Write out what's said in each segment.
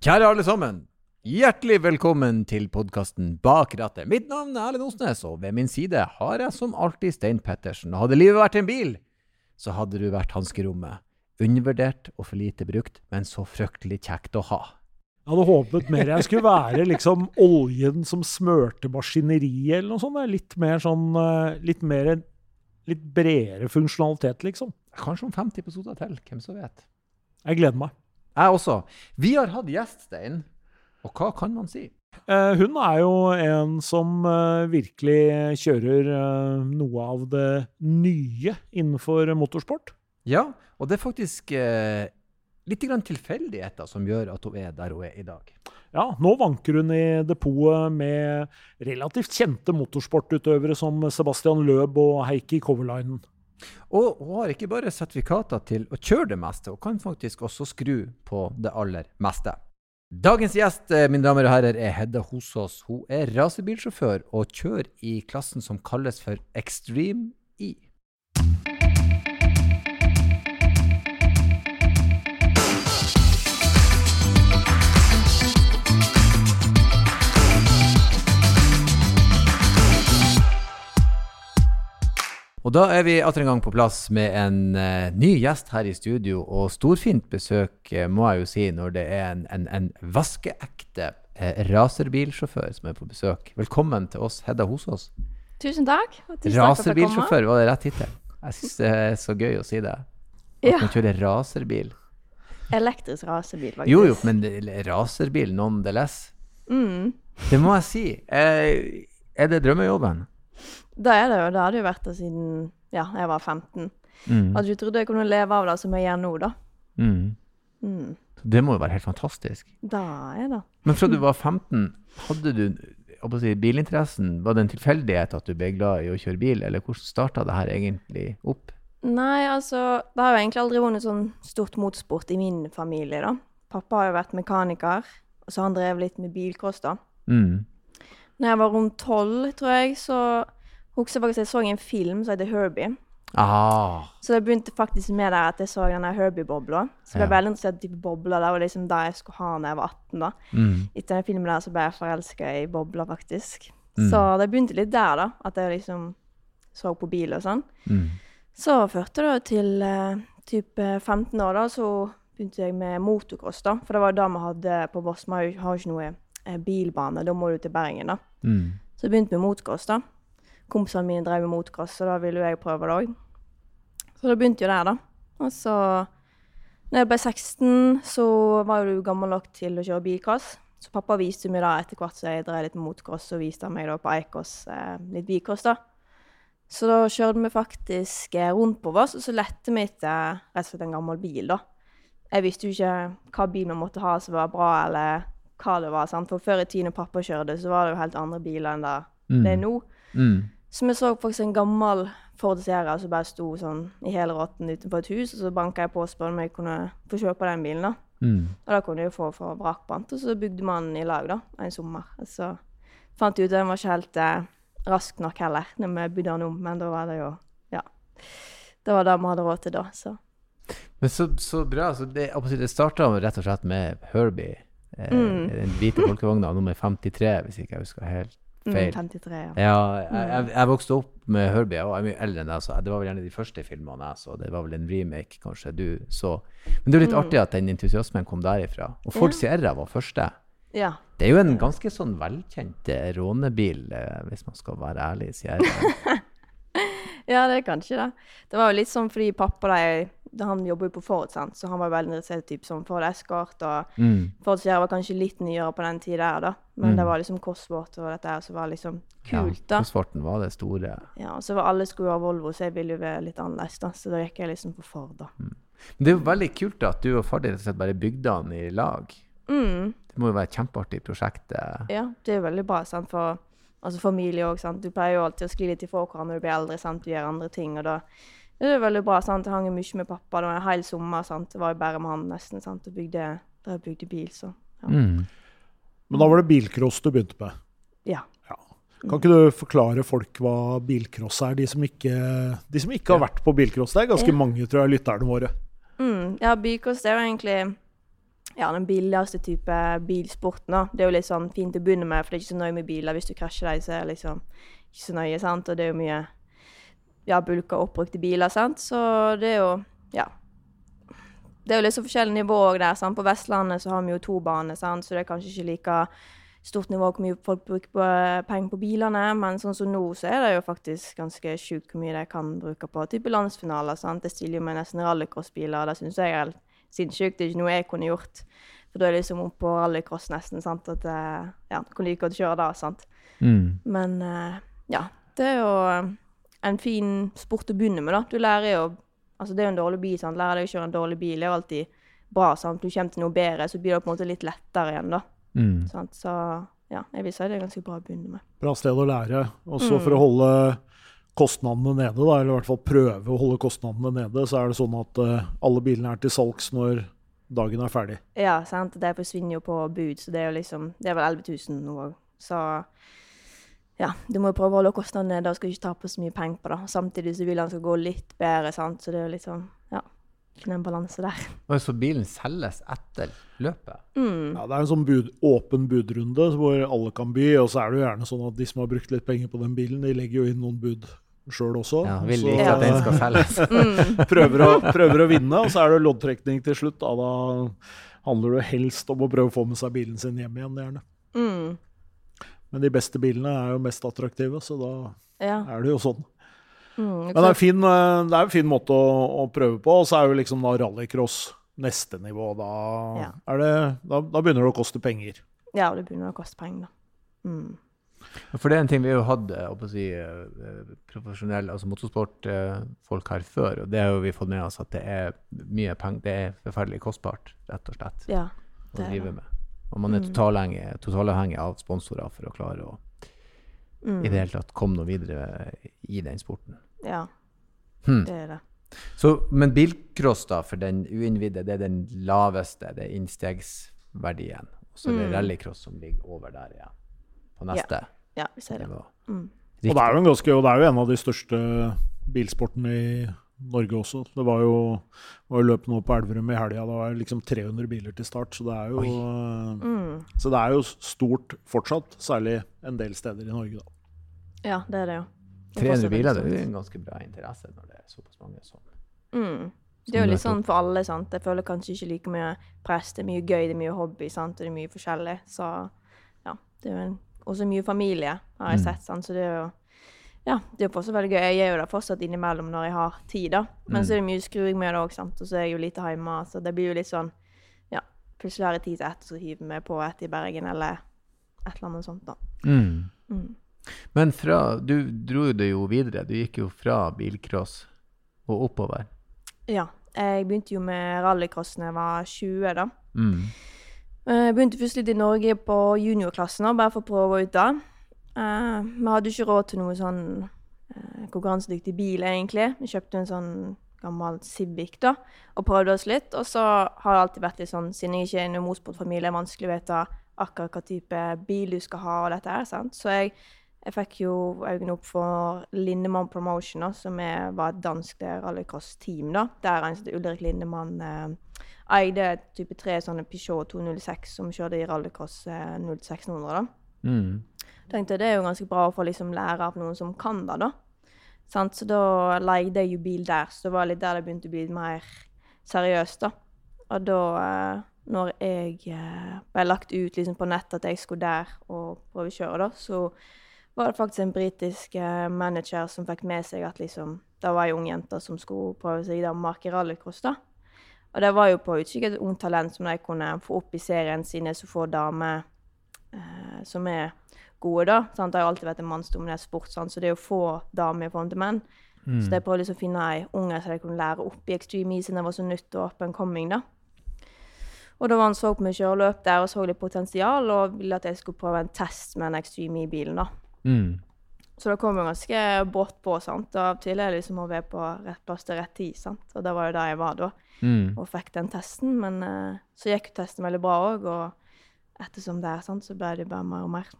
Kjære alle sammen. Hjertelig velkommen til podkasten Bak rattet. Mitt navn er Erlend Osnes, og ved min side har jeg som alltid Stein Pettersen. Hadde livet vært en bil, så hadde du vært hanskerommet. Undervurdert og for lite brukt, men så fryktelig kjekt å ha. Jeg hadde håpet mer jeg skulle være liksom oljen som smørte maskineriet, eller noe sånt. Litt mer sånn eh, Litt mer Litt bredere funksjonalitet, liksom. Kanskje om 50 episoder til, hvem som vet. Jeg gleder meg. Jeg også. Vi har hatt gjest, Stein. Og hva kan man si? Eh, hun er jo en som eh, virkelig kjører eh, noe av det nye innenfor motorsport. Ja, og det er faktisk eh, litt grann tilfeldigheter som gjør at hun er der hun er i dag. Ja, nå vanker hun i depotet med relativt kjente motorsportutøvere som Sebastian Løb og Heikki Kovalainen. Og hun har ikke bare sertifikater til å kjøre det meste, hun kan faktisk også skru på det aller meste. Dagens gjest eh, mine damer og herrer, er Hedda Hosås. Hun er rasebilsjåfør og kjører i klassen som kalles for Extreme E. Og da er vi atter en gang på plass med en uh, ny gjest her i studio, og storfint besøk, uh, må jeg jo si, når det er en, en, en vaskeekte uh, racerbilsjåfør som er på besøk. Velkommen til oss, Hedda Hosås. Tusen takk. og tusen takk for at jeg kom. Racerbilsjåfør, var det rett tittel? Jeg syns det er så gøy å si det. At Ja. man kjører racerbil. Elektrisk racerbil, faktisk. Jo jo, men racerbil nonetheless. Mm. Det må jeg si. Eh, er det drømmejobben? Da er det jo. Det hadde jo vært det siden ja, jeg var 15. Mm. At du trodde jeg kunne leve av det som jeg gjør nå, da. Mm. Mm. Det må jo være helt fantastisk. Da er det. Men fra du var 15, hadde du si, bilinteressen? Var det en tilfeldighet at du ble glad i å kjøre bil, eller hvordan starta det her egentlig opp? Nei, altså Det har jo egentlig aldri vært noe sånn stort motorsport i min familie, da. Pappa har jo vært mekaniker, og så han drevet litt med bilcross, da. Mm. Når jeg var rundt tolv, tror jeg, så husker jeg faktisk jeg så en film som heter Herbie. Ah, Så det begynte faktisk med der at jeg så denne Herbie-bobla. Så jeg ble Ja. veldig interessert i type bobler. Det var liksom det jeg skulle ha da jeg var 18. da. mm. Etter den filmen der så ble jeg forelska i bobler, faktisk. Mm. Så det begynte litt der, da. At jeg liksom så på bil og sånn. Mm. Så førte det til uh, typ eh, 15 år, da, så begynte jeg med motocross, da. For det var jo da vi hadde på Voss. Vi har jo ikke noe eh, bilbane. Da må du til Bergen, da. Mm. Så jeg begynte med motocross, da. Kompisene mine drev med motocross, så da ville jo jeg prøve det òg. Så det begynte jo der, da. Og så når jeg ble 16, så var jo du gammel nok til å kjøre bilcross. Så pappa viste meg da etter hvert så jeg drev litt med motocross, så viste han meg da på Eikås eh, litt bilcross, da. Så da kjørte vi faktisk eh, rundt på oss, og så lette vi etter rett og slett en gammel bil, da. Jeg visste jo ikke hva bil vi måtte ha som var bra, eller hva det var. sant? For før i tiden da pappa kjørte, så var det jo helt andre biler enn det Mm. det er nå. Mm. Så vi så faktisk en gammel Ford Sierra som bare sto sånn i hele rotten utenfor et hus, og så banka jeg på og spurte om jeg kunne få kjøpe den bilen, da. Mm. Og da kunne jeg få for vrakpant, og så bygde man i lag, da, en sommer. Så fant jeg ut at den var ikke helt eh, rask nok heller, når vi bygde den om, men da var det jo Ja. Det var det vi hadde råd til da, så. Men så, så bra. Så det, det starta rett og slett med Herbie. Eh, Mm. Den hvite folkevogna nummer 53, hvis ikke jeg husker helt feil. 53, ja. Ja, jeg, jeg, jeg vokste opp med Herbie, jeg er mye eldre enn deg, så det var vel gjerne de første filmene jeg så. Det var vel en remake, kanskje, du så. Men det er litt Mm. artig at den entusiasmen kom derifra. Og Ford Ja. Sierra var første. Ja. Det er jo en ganske sånn velkjent eh, rånebil, eh, hvis man skal være ærlig, Sierra. Ja, det er kanskje det. Det var jo litt sånn fordi pappa da han jobber jo på Ford, sant? så han var veldig interessert i typ sånn Ford Escort. Og Mm. Ford Sierra var kanskje litt nyere på den tida der, da. Men Mm. det var liksom Cosworth og dette her som var liksom kult, da. Cosworthen var det store. Ja, og så var alle skulle ha Volvo, så jeg ville jo være litt annerledes, da. Så da gikk jeg liksom på Ford, da. Men det er jo veldig kult da, at du og far din rett og slett bare bygde han i lag. Mm. Det må jo være et kjempeartig prosjekt. eh. Ja, det er jo veldig bra, sant, for altså familie òg, sant. Du pleier jo alltid å skli litt ifra hverandre når du blir eldre, sant. Du gjør andre ting, og da er var veldig bra, sant. Jeg hang mye med pappa, det var en hel sommer, sant. Det var jo bare med han nesten, sant, og bygde, da bygde bil, så ja. Mm. Men da var det bilcross du begynte med. ja. Kan ikke du forklare folk hva bilcross er, de som ikke, de som ikke har vært på bilcross? Det er ganske Ja. mange, tror jeg, lytterne våre. Mm, ja, bilcross er jo egentlig ja, den billigste type bilsporten. da. Det er jo litt sånn fint å begynne med, for det er ikke så nøye med biler. Hvis du krasjer deg, så er det liksom ikke så nøye, sant. Og det er jo mye ja, bulka oppbrukte biler, sant. Så det er jo ja. Det er jo litt så forskjellige nivåer der. sant? På Vestlandet så har vi jo to baner, sant? så det er kanskje ikke like stort nivå hvor mye folk bruker på, penger på bilene. Men sånn som nå, så er det jo faktisk ganske sjukt hvor mye de kan bruke på type landsfinaler. sant? Det stiller jo med nesten rallycrossbiler. Det syns jeg er helt sinnssykt. Det er ikke noe jeg kunne gjort. For da er det liksom opp på rallycross nesten. sant? At eh, ja, du kan like godt kjøre da, sant. Mm. Men eh, ja, det er jo en fin sport å begynne med, da. Du lærer jo Altså, det er jo en dårlig bil, sant. Lærer deg å kjøre en dårlig bil det er jo alltid bra, sant. Du kommer til noe bedre, så blir det på en måte litt lettere igjen, da. Mm. Sant? Så ja, jeg vil si det er ganske bra å begynne med. Bra sted å lære. Og så Mm. for å holde kostnadene nede, da, eller i hvert fall prøve å holde kostnadene nede, så er det sånn at uh, alle bilene er til salgs når dagen er ferdig. Ja, sant. De forsvinner jo på bud, så det er jo liksom Det er vel 11 000 nå òg. Så ja, du må jo prøve å holde kostnadene nede og skal ikke tape så mye penger på det. Samtidig så vil han skal gå litt bedre, sant. Så det er jo sånn, Ja, finne en balanse der. Og så bilen selges etter løpet? Mm. Ja, det er en sånn bud, åpen budrunde hvor alle kan by, og så er det jo gjerne sånn at de som har brukt litt penger på den bilen, de legger jo inn noen bud sjøl også. Ja, vil Så- ikke at den skal selges. Mm. prøver, å, prøver å vinne, og så er det loddtrekning til slutt. Da, da handler det helst om å prøve å få med seg bilen sin hjem igjen, gjerne. Mm. Men de beste bilene er jo mest attraktive, så da Ja. er det jo sånn. Mm. Men det er, en fin, eh, det er en fin måte å, å prøve på, og så er jo liksom da rallycross neste nivå. Da, Ja. er det, da, da begynner det å koste penger. ja, det begynner å koste penger, da. Mm. For det er en ting vi har hatt si, eh, profesjonelle, altså motorsportfolk her før, og det har jo vi fått med oss at det er mye penger, det er forferdelig kostbart, rett og slett, Ja. å det drive med. Og man er Mm. totalavhengig, total av sponsorer for å klare å Mm. i det hele tatt komme noe videre i den sporten. Ja, Hmm. det er det. Så, men bilcross, da, for den uinnvidde, det er den laveste, det er innstegsverdien. Og så er det Mm. rallycross som ligger over der igjen, på neste Ja, vi ser det. Mm. Og det er jo en ganske, og det er jo en av de største bilsportene i Norge også. Det var jo, var jo løp nå på Elverum i helga. Det var liksom 300 biler til start, så det er jo, eh, Mm. så det er jo stort fortsatt. Særlig en del steder i Norge, da. Ja, det er det jo. Det er 300 biler, det er jo en ganske bra interesse når det er såpass mange som Mm. Det er jo litt sånn for alle, sant. Jeg føler kanskje ikke like mye press. Det er mye gøy, det er mye hobby, sant, og det er mye forskjellig. Så ja, det er jo en, også mye familie, har jeg Mm. sett, sant. Så det er jo ja, det er jo fortsatt veldig gøy. Jeg gjør det fortsatt innimellom når jeg har tid, da. Men Mm. så er det mye skruing med det òg, sant. Og så er jeg jo lite hjemme, så det blir jo litt sånn Ja, plutselig har jeg tid til ett, så hiver vi på ett i Bergen, eller et eller annet sånt, da. mm. Mm. Men fra Du dro det jo videre. Du gikk jo fra bilcross og oppover. Ja. Jeg begynte jo med rallycross da jeg var 20, da. Mm. Eh, Jeg begynte først litt i Norge på juniorklassen, bare for å prøve ut da. Eh, Vi hadde ikke råd til noe sånn uh, konkurransedyktig bil, egentlig. Vi kjøpte en sånn gammel Civic da, og prøvde oss litt. Og så har det alltid vært litt sånn, siden jeg ikke er i en motorsportfamilie, er vanskelig å vite akkurat hva type bil du skal ha og dette her, sant. Så jeg, jeg fikk jo øynene opp for Lindemann Promotion, da, som er, var et dansk rallycross-team, da. Der en som Ulrik Lindemann uh, eide type tre sånne Peugeot 206 som kjørte i rallycross eh, 0600, da. Mm. Tenkte det er jo ganske bra å få liksom lære av noen som kan det, da. Sant? Så da leide jeg jo bil der, så det var litt der det begynte å bli mer seriøst, da. Og da, eh, når jeg eh, ble lagt ut liksom på nett at jeg skulle der og prøve å kjøre, da, så var det faktisk en britisk eh, manager som fikk med seg at liksom Det var ei ung jente som skulle prøve seg i Danmark i rallycross, da. Og det var jo på utkikk et ungt talent som de kunne få opp i serien, er så få damer eh, som er gode, da. Sant? Det har jo alltid vært en mannsdominert sport, sant? så det er jo få damer i forhold til menn. Mm. Så jeg prøvde liksom å finne ei unge som jeg kunne lære opp i Extreme siden jeg var så nytt og up and coming, da. Og da var han så på meg kjøre løp der og så litt potensial, og ville at jeg skulle prøve en test med en Extreme E-bilen, da. Mm. Så det kom jo ganske brått på, sant. Og av og til er det liksom å være på rett plass til rett tid, sant. Og det var jo der jeg var da, Mm. og fikk den testen. Men eh, så gikk jo testen veldig bra òg, og ettersom det er sant, så ble det bare mer og mer.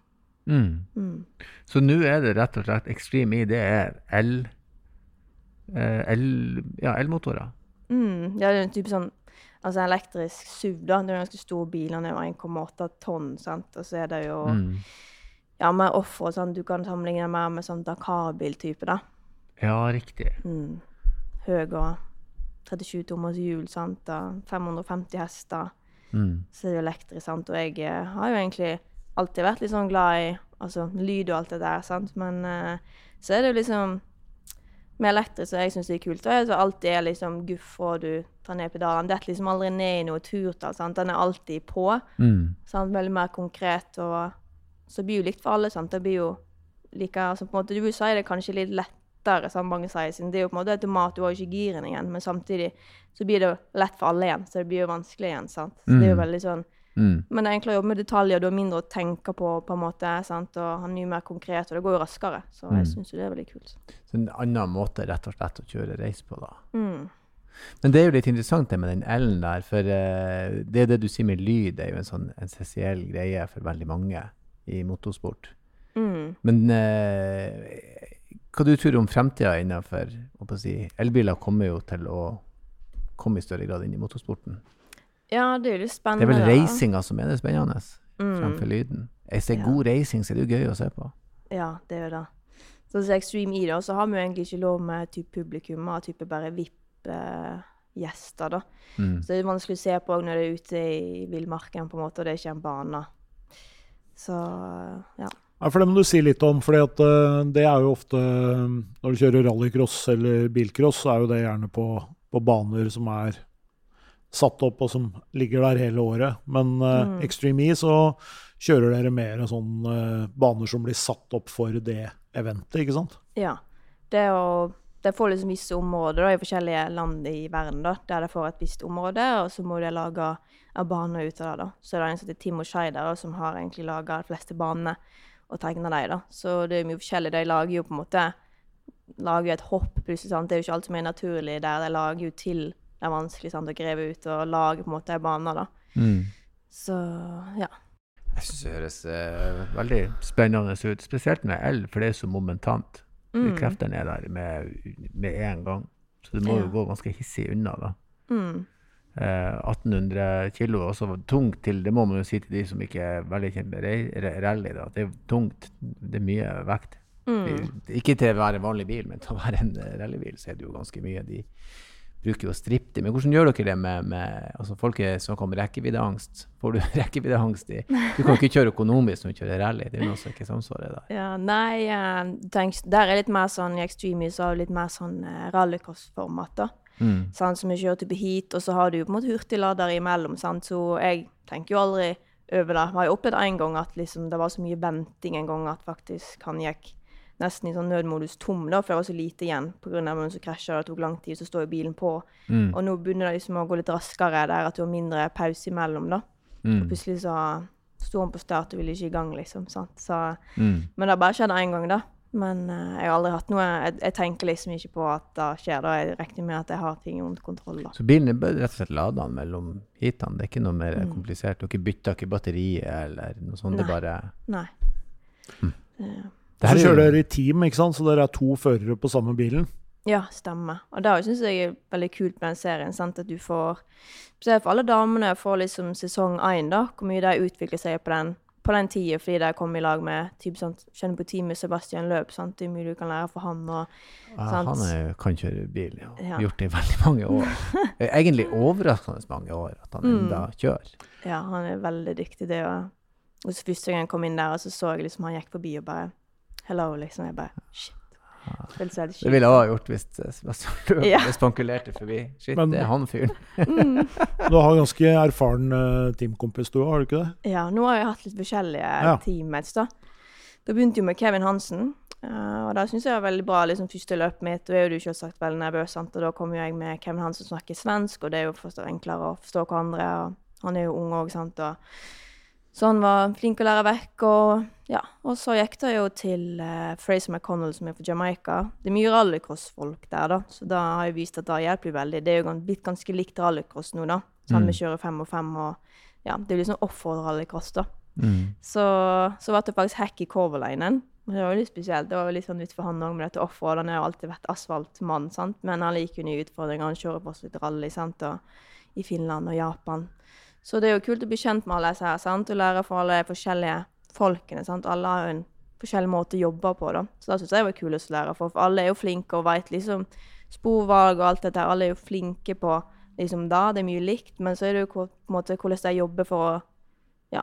Mm. Mm. Så nå er det rett og slett Extreme E, det er el... eh, el ja, elmotorer. Mm. Ja, det er en type sånn Altså elektrisk SUV, da, det er en ganske stor bil, den er jo 1,8 tonn, sant, og så er det jo Mm. ja, mer offer, sant, du kan sammenligne det mer med sånn Dakar-biltype, da. Ja, riktig. Mm. Høy og 37 tommers hjul, sant, og 550 hester. Mm. Så er det jo elektrisk, sant, og jeg eh, har jo egentlig alltid vært litt sånn glad i altså, lyd og alt det der, sant, men uh, så er det jo liksom med elektrisk, og jeg syns det er kult, og alltid er liksom guff og du tar ned pedalen. Detter liksom aldri ned i noe turtall, sant, den er alltid på. Mm. Sant? Veldig mer konkret. Og så blir jo likt for alle. Sant? Det blir jo like, altså på en måte, Du sier det kanskje litt lettere, som mange sier, siden det er jo på en måte automat, du har jo ikke girene igjen. Men samtidig så blir det lett for alle igjen, så det blir jo vanskelig igjen. sant? Så det er jo Mm. veldig sånn, Mm. Men det er enklere å jobbe med detaljer, du har mindre å tenke på, på en måte, sant? og han er mye mer konkret, og det går jo raskere. Så jeg Mm. syns det er veldig kult. Så en annen måte rett og slett å kjøre race på, da. Mm. Men det er jo litt interessant det med den L-en der, for uh, det det du sier med lyd, er jo en sånn essensiell greie for veldig mange i motorsport. Mm. Men uh, hva du tror om fremtida innenfor si, elbiler kommer jo til å komme i større grad inn i motorsporten. Ja, det er jo litt Det er vel reisinga som er det spennende fremfor Mm. lyden. Hvis det er Ja. god reising, så er det jo gøy å se på. Ja, det er jo det. Sånn som Extreme E, da, så har vi jo egentlig ikke lov med type publikum, og type bare VIP-gjester, da. Mm. Så det er vanskelig å se på når det er ute i villmarken, på en måte, og det er ikke en bane. Så ja. Ja, for Det må du si litt om. fordi at eh, det er jo ofte eh, Når du kjører rallycross eller bilcross, så er jo det gjerne på, på baner som er satt opp og som ligger der hele året. Men uh, Mm. Extreme E så kjører dere mer sånn uh, baner som blir satt opp for det eventet, ikke sant? ja. Det å det får liksom visse områder da, i forskjellige land i verden, da, der det får et visst område, og så må de lage en bane ut av det. da. Så det er en som heter Timo Scheider, som har egentlig laga de fleste banene og tegna dem. da. Så det er mye forskjellig. De lager jo på en måte lager et hopp, plutselig. sant? Det er jo ikke alt som er naturlig der. De lager jo til det er vanskelig sant, å greve ut og lage på en måte bane. da. Mm. Så ja. Jeg syns det høres eh, veldig spennende ut, spesielt med el, for det er så momentant. Mm. Kreftene er der med, med en gang. Så du må Ja. jo gå ganske hissig unna, da. Mm. Eh, 1800 kilo er også tungt til Det må man jo si til de som ikke er veldig kjent med ra- ra- rally. da. Det er tungt. Det er mye vekt. Mm. Ikke til å være en vanlig bil, men til å være en rallybil så er det jo ganske mye. De bruker jo dem, Men hvordan gjør dere det med, med altså Folk som snakker om rekkeviddeangst. Får du rekkeviddeangst i Du kan jo ikke kjøre økonomisk når du kjører rally. Det er jo noe som ikke samsvarer der. Ja, nei, eh, tenk, der er litt mer sånn i Extreme har litt mer sånn eh, rallycross-format, da. Mm. Sånn, som vi kjører til hit, og så har du jo på en måte hurtiglader imellom, sant, så jeg tenker jo aldri over det. Jeg har jo opplevd en gang at liksom, det var så mye venting en gang at faktisk han gikk nesten i sånn nødmodus tom, da, for det var så lite igjen av noen som krasja, det tok lang tid, så står jo bilen på. Mm. Og nå begynner det liksom å gå litt raskere der, at du har mindre pause imellom, da. Mm. Og plutselig så sto han på start og ville ikke i gang, liksom, sant. Så Mm. men det har bare skjedd én gang, da. Men uh, jeg har aldri hatt noe jeg, jeg tenker liksom ikke på at det skjer. da. Jeg regner med at jeg har ting under kontroll. da. Så bilen er rett og slett lada mellom heatene. Det er ikke noe mer Mm. komplisert. Dere bytter ikke batteriet eller noe sånt. Det Nei. bare Nei. Mm. Eh, Det Så her er kjører dere i team, ikke sant? så dere er to førere på samme bilen. ja, stemmer. Og det syns jeg er veldig kult med den serien. sant? At du får Spesielt for alle damene får liksom sesong én, da. Hvor mye de utvikler seg på den på den tida, fordi de kom i lag med typ, sant, Kjenner på teamet Sebastian Løp. sant? Det er mye du kan lære for han. og Ja, Sant. han er, kan kjøre bil, ja. Ja. Gjort det i veldig mange år. Eh, Egentlig overraskende mange år at han Mm. enda kjører. Ja, han er veldig dyktig. det og, og så Første gang jeg kom inn der, og så så jeg liksom han gikk forbi og bare Hello, liksom. Jeg bare Shit. Helt Det ville jeg ha gjort hvis du Sebastian Ja. spankulerte forbi. Shit, Men- det er han fyren. Mm. Du har ganske erfaren eh, teamkompis du òg, har du ikke det? Ja, nå har jeg hatt litt forskjellige Ja. teammates, da. Da begynte jo med Kevin Hansen, Uh, og det syns jeg var veldig bra. liksom Første løpet mitt, da er jo du selvsagt veldig nervøs, sant? og da kommer jo jeg med Kevin Hansen som snakker svensk, og det er jo enklere å forstå hverandre, og han er jo ung òg, sant, og så han var flink å lære vekk, og ja. Og så gikk det jo til uh, Fraser McConnell, som er fra Jamaica. Det er mye rallycross-folk der, da, så da har jeg vist at det hjelper jo veldig. Det er jo blitt ganske likt rallycross nå, da. sammen Mm. vi kjører fem og fem, og ja, det blir sånn offroad-rallycross, da. Mm. Så, så ble det faktisk hack i coverlinen, Og Det var jo litt spesielt. Det var jo litt sånn nytt for han òg med dette offroad. Han har jo alltid vært asfaltmann, sant? men han liker jo nye utfordringer. Han kjører fortsatt litt rally. sant? Og i Finland og Japan. Så det er jo kult å bli kjent med alle disse her, sant? og lære fra alle de forskjellige folkene. sant? Alle har jo en forskjellig måte å jobbe på, da. Så det syns jeg var kulest å lære for. For alle er jo flinke og veit liksom sporvalg og alt dette. her. Alle er jo flinke på liksom da, det er mye likt, men så er det jo på en måte hvordan de jobber for å ja,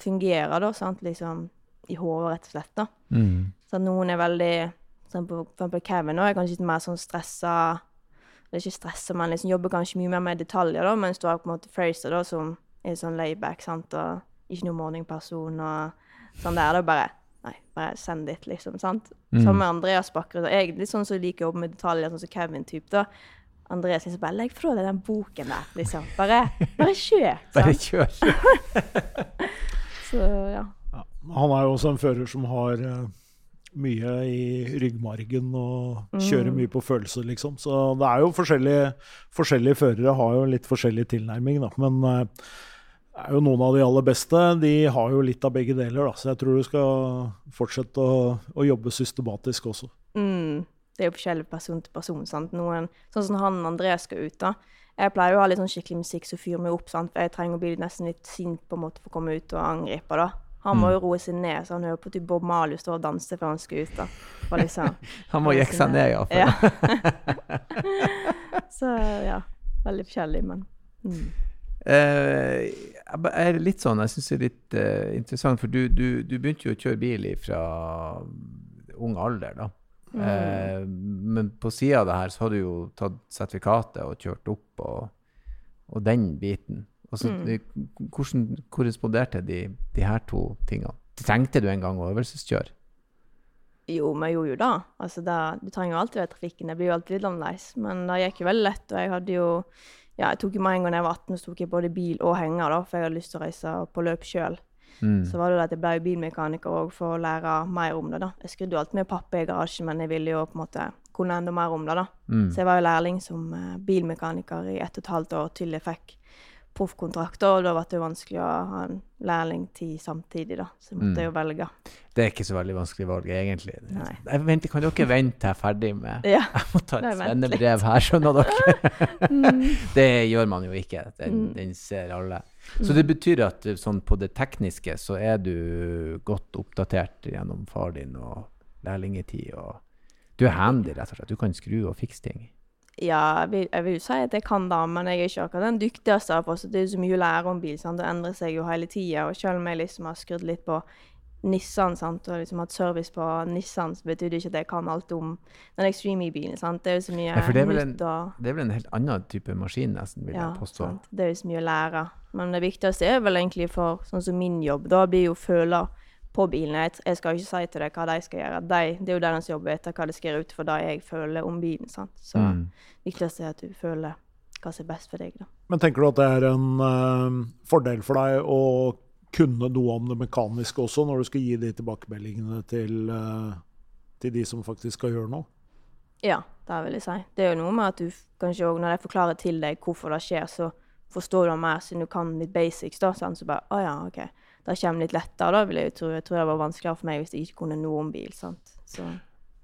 fungere, da, sant? Liksom i hodet, rett og slett, da. Mm. Så noen er veldig For eksempel Kevin nå er kanskje litt mer sånn stressa Eller ikke stress, man liksom jobber kanskje mye mer med detaljer, da, mens du har på en måte Fraser, da, som er sånn layback, sant, og ikke noen morgenperson og sånn der. Da bare Nei, bare send dit, liksom. sant? Mm. Sammen med Andreas Bakkerud. Jeg er litt sånn som liker å jobbe med detaljer, sånn som Kevin-type, da. Andreas liksom bare Legg fra deg den boken der, liksom. Bare, bare kjør. Bare kjør. Så ja. Ja. Han er jo også en fører som har eh, mye i ryggmargen og kjører Mm. mye på følelser, liksom. Så det er jo forskjellige, forskjellige førere har jo litt forskjellig tilnærming, da. Men eh, det er jo noen av de aller beste. De har jo litt av begge deler, da. Så jeg tror du skal fortsette å, å jobbe systematisk også. Mm, det er jo forskjellig person til person. sant? Noen, sånn som han André skal ut, da. Jeg pleier jo å ha litt sånn skikkelig musikk som fyrer meg opp, sant? for jeg trenger å bli nesten litt sint på en måte for å komme ut og angripe. da. Han må jo roe seg ned, så han hører på typ Bob Marley stå og danse før han skal ut. da. Liksom, Han må jekke seg ned, iallfall. Ja. så ja, veldig forskjellig, men mm. Eh, litt sånn, jeg syns det er litt eh, interessant, for du, du, du begynte jo å kjøre bil fra ung alder, da. Mm. Eh, men på sida av det her så har du jo tatt sertifikatet og kjørt opp og, og den biten. Altså, Mm. Hvordan korresponderte de, de her to tingene? Trengte du en gang å øvelseskjøre? Jo, vi gjorde jo det. Altså, det. Du trenger jo alltid i trafikken. Det blir jo alltid litt annerledes. Men det gikk jo veldig lett. Og jeg hadde jo Ja, jeg tok jo med en gang jeg var 18, så tok jeg både bil og henger, da, for jeg hadde lyst til å reise på løp sjøl. Mm. Så var det jo det at jeg ble bilmekaniker òg for å lære mer om det, da. Jeg skrudde jo alltid med pappa i garasjen, men jeg ville jo på en måte kunne enda mer om det, da. Mm. Så jeg var jo lærling som eh, bilmekaniker i ett og et halvt år til jeg fikk proffkontrakter, og da ble det jo vanskelig å ha en lærlingtid samtidig, da. Så jeg måtte Mm. jo velge. Det er ikke så veldig vanskelig valg, egentlig. Nei. Jeg venter, kan dere vente til jeg er ferdig med Ja. Jeg må ta et svennebrev her, skjønner dere? Mm. det gjør man jo ikke. Den, Mm. den ser alle. Så det betyr at uh, sånn på det tekniske så er du godt oppdatert gjennom far din og lærlingetid. og Du er handy, rett og slett. Du kan skru og fikse ting. Ja, jeg vil, jeg vil jo si at jeg kan det, men jeg er ikke akkurat den dyktigste. av oss. Det er jo så mye å lære om bil. sant? Det endrer seg jo hele tida. Selv om jeg liksom har skrudd litt på Nissan sant? og liksom hatt service på Nissan, så betyr det ikke at jeg kan alt om den Extreme-bilen. Det er jo så mye Ja, for det er en- Det er vel en helt annen type maskin, nesten, vil ja, jeg påstå. sant? Det er jo så mye å lære. Men det viktigste er vel egentlig for sånn som min jobb, da blir jo føler på bilene. Jeg, jeg skal ikke si til deg hva de skal gjøre. De, det er jo deres jobb å vite hva de skal gjøre ut for det jeg føler om bilen. sant? Så Mm. viktigste er at du føler hva som er best for deg, da. Men tenker du at det er en uh, fordel for deg å kunne noe om det mekaniske også, når du skal gi de tilbakemeldingene til, uh, til de som faktisk skal gjøre noe? Ja, det vil jeg si. Det er jo noe med at du kanskje òg, når de forklarer til deg hvorfor det skjer, så forstår du det mer siden du kan litt basics, da. Sant? Så bare Å ja, OK. Det kommer litt lettere. Da vil jeg jo tro, jeg tror det var vanskeligere for meg hvis jeg ikke kunne noe om bil. sant? Så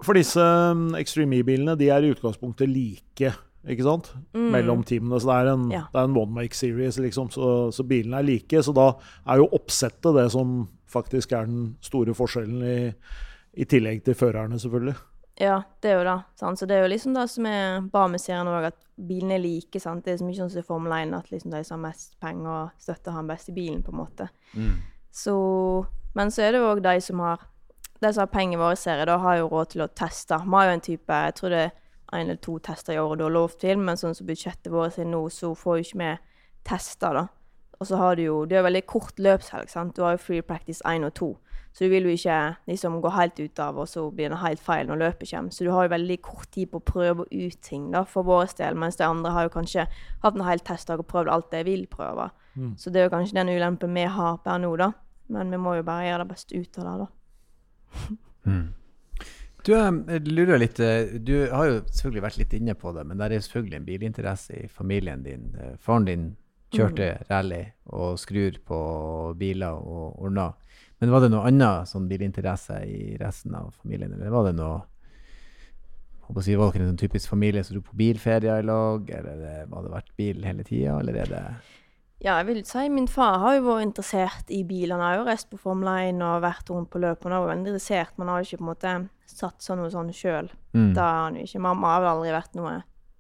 For disse um, Extreme E-bilene de er i utgangspunktet like, ikke sant? Mellom teamene. Så det er en, Mm. Ja. det er en one make series, liksom. Så, så bilene er like. Så da er jo oppsettet det som faktisk er den store forskjellen, i, i tillegg til førerne, selvfølgelig. Ja, det er jo det. Sant? Så det er jo liksom det som er bra med serien òg, at bilene er like. sant? Det er så mye sånn som i Formel 1, at liksom de som har mest penger og støtter han best i bilen, på en måte. Så, men så er det jo òg de som har De som har penger i våre serier, da har jo råd til å teste. Vi har jo en type Jeg tror det er én eller to tester i året du har lov til, men sånn som budsjettet vårt er nå, så får jo ikke vi tester, da. Og så har du jo Det er jo veldig kort løpshelg, sant. Du har jo free practice 1 og 2. Så du vil jo ikke liksom gå helt ut av, og så blir det helt feil når løpet kommer. Så du har jo veldig kort tid på å prøve ut ting, da, for vår del. Mens de andre har jo kanskje hatt en hel testdag og prøvd alt de vil prøve. Så det er jo kanskje den ulempen vi har per nå, da. Men vi må jo bare gjøre det beste ut av det, da. Du, jeg lurer litt eh, Du har jo selvfølgelig vært litt inne på det, men det er selvfølgelig en bilinteresse i familien din. Eh, Faren din kjørte rally og skrur på biler og ordner. Men var det noe annet sånn bilinteresse i resten av familien, eller var det noe håper å si, Var dere en sånn typisk familie som dro på bilferier i lag, eller var har det vært bil hele tida, eller er det Ja, jeg vil si min far har jo vært interessert i biler. Han har jo reist på Formel 1 og vært rundt på løp. Han har vært interessert, men har ikke på en måte satsa noe sånn sjøl. mm. Da har han ikke. Mamma har vel aldri vært noe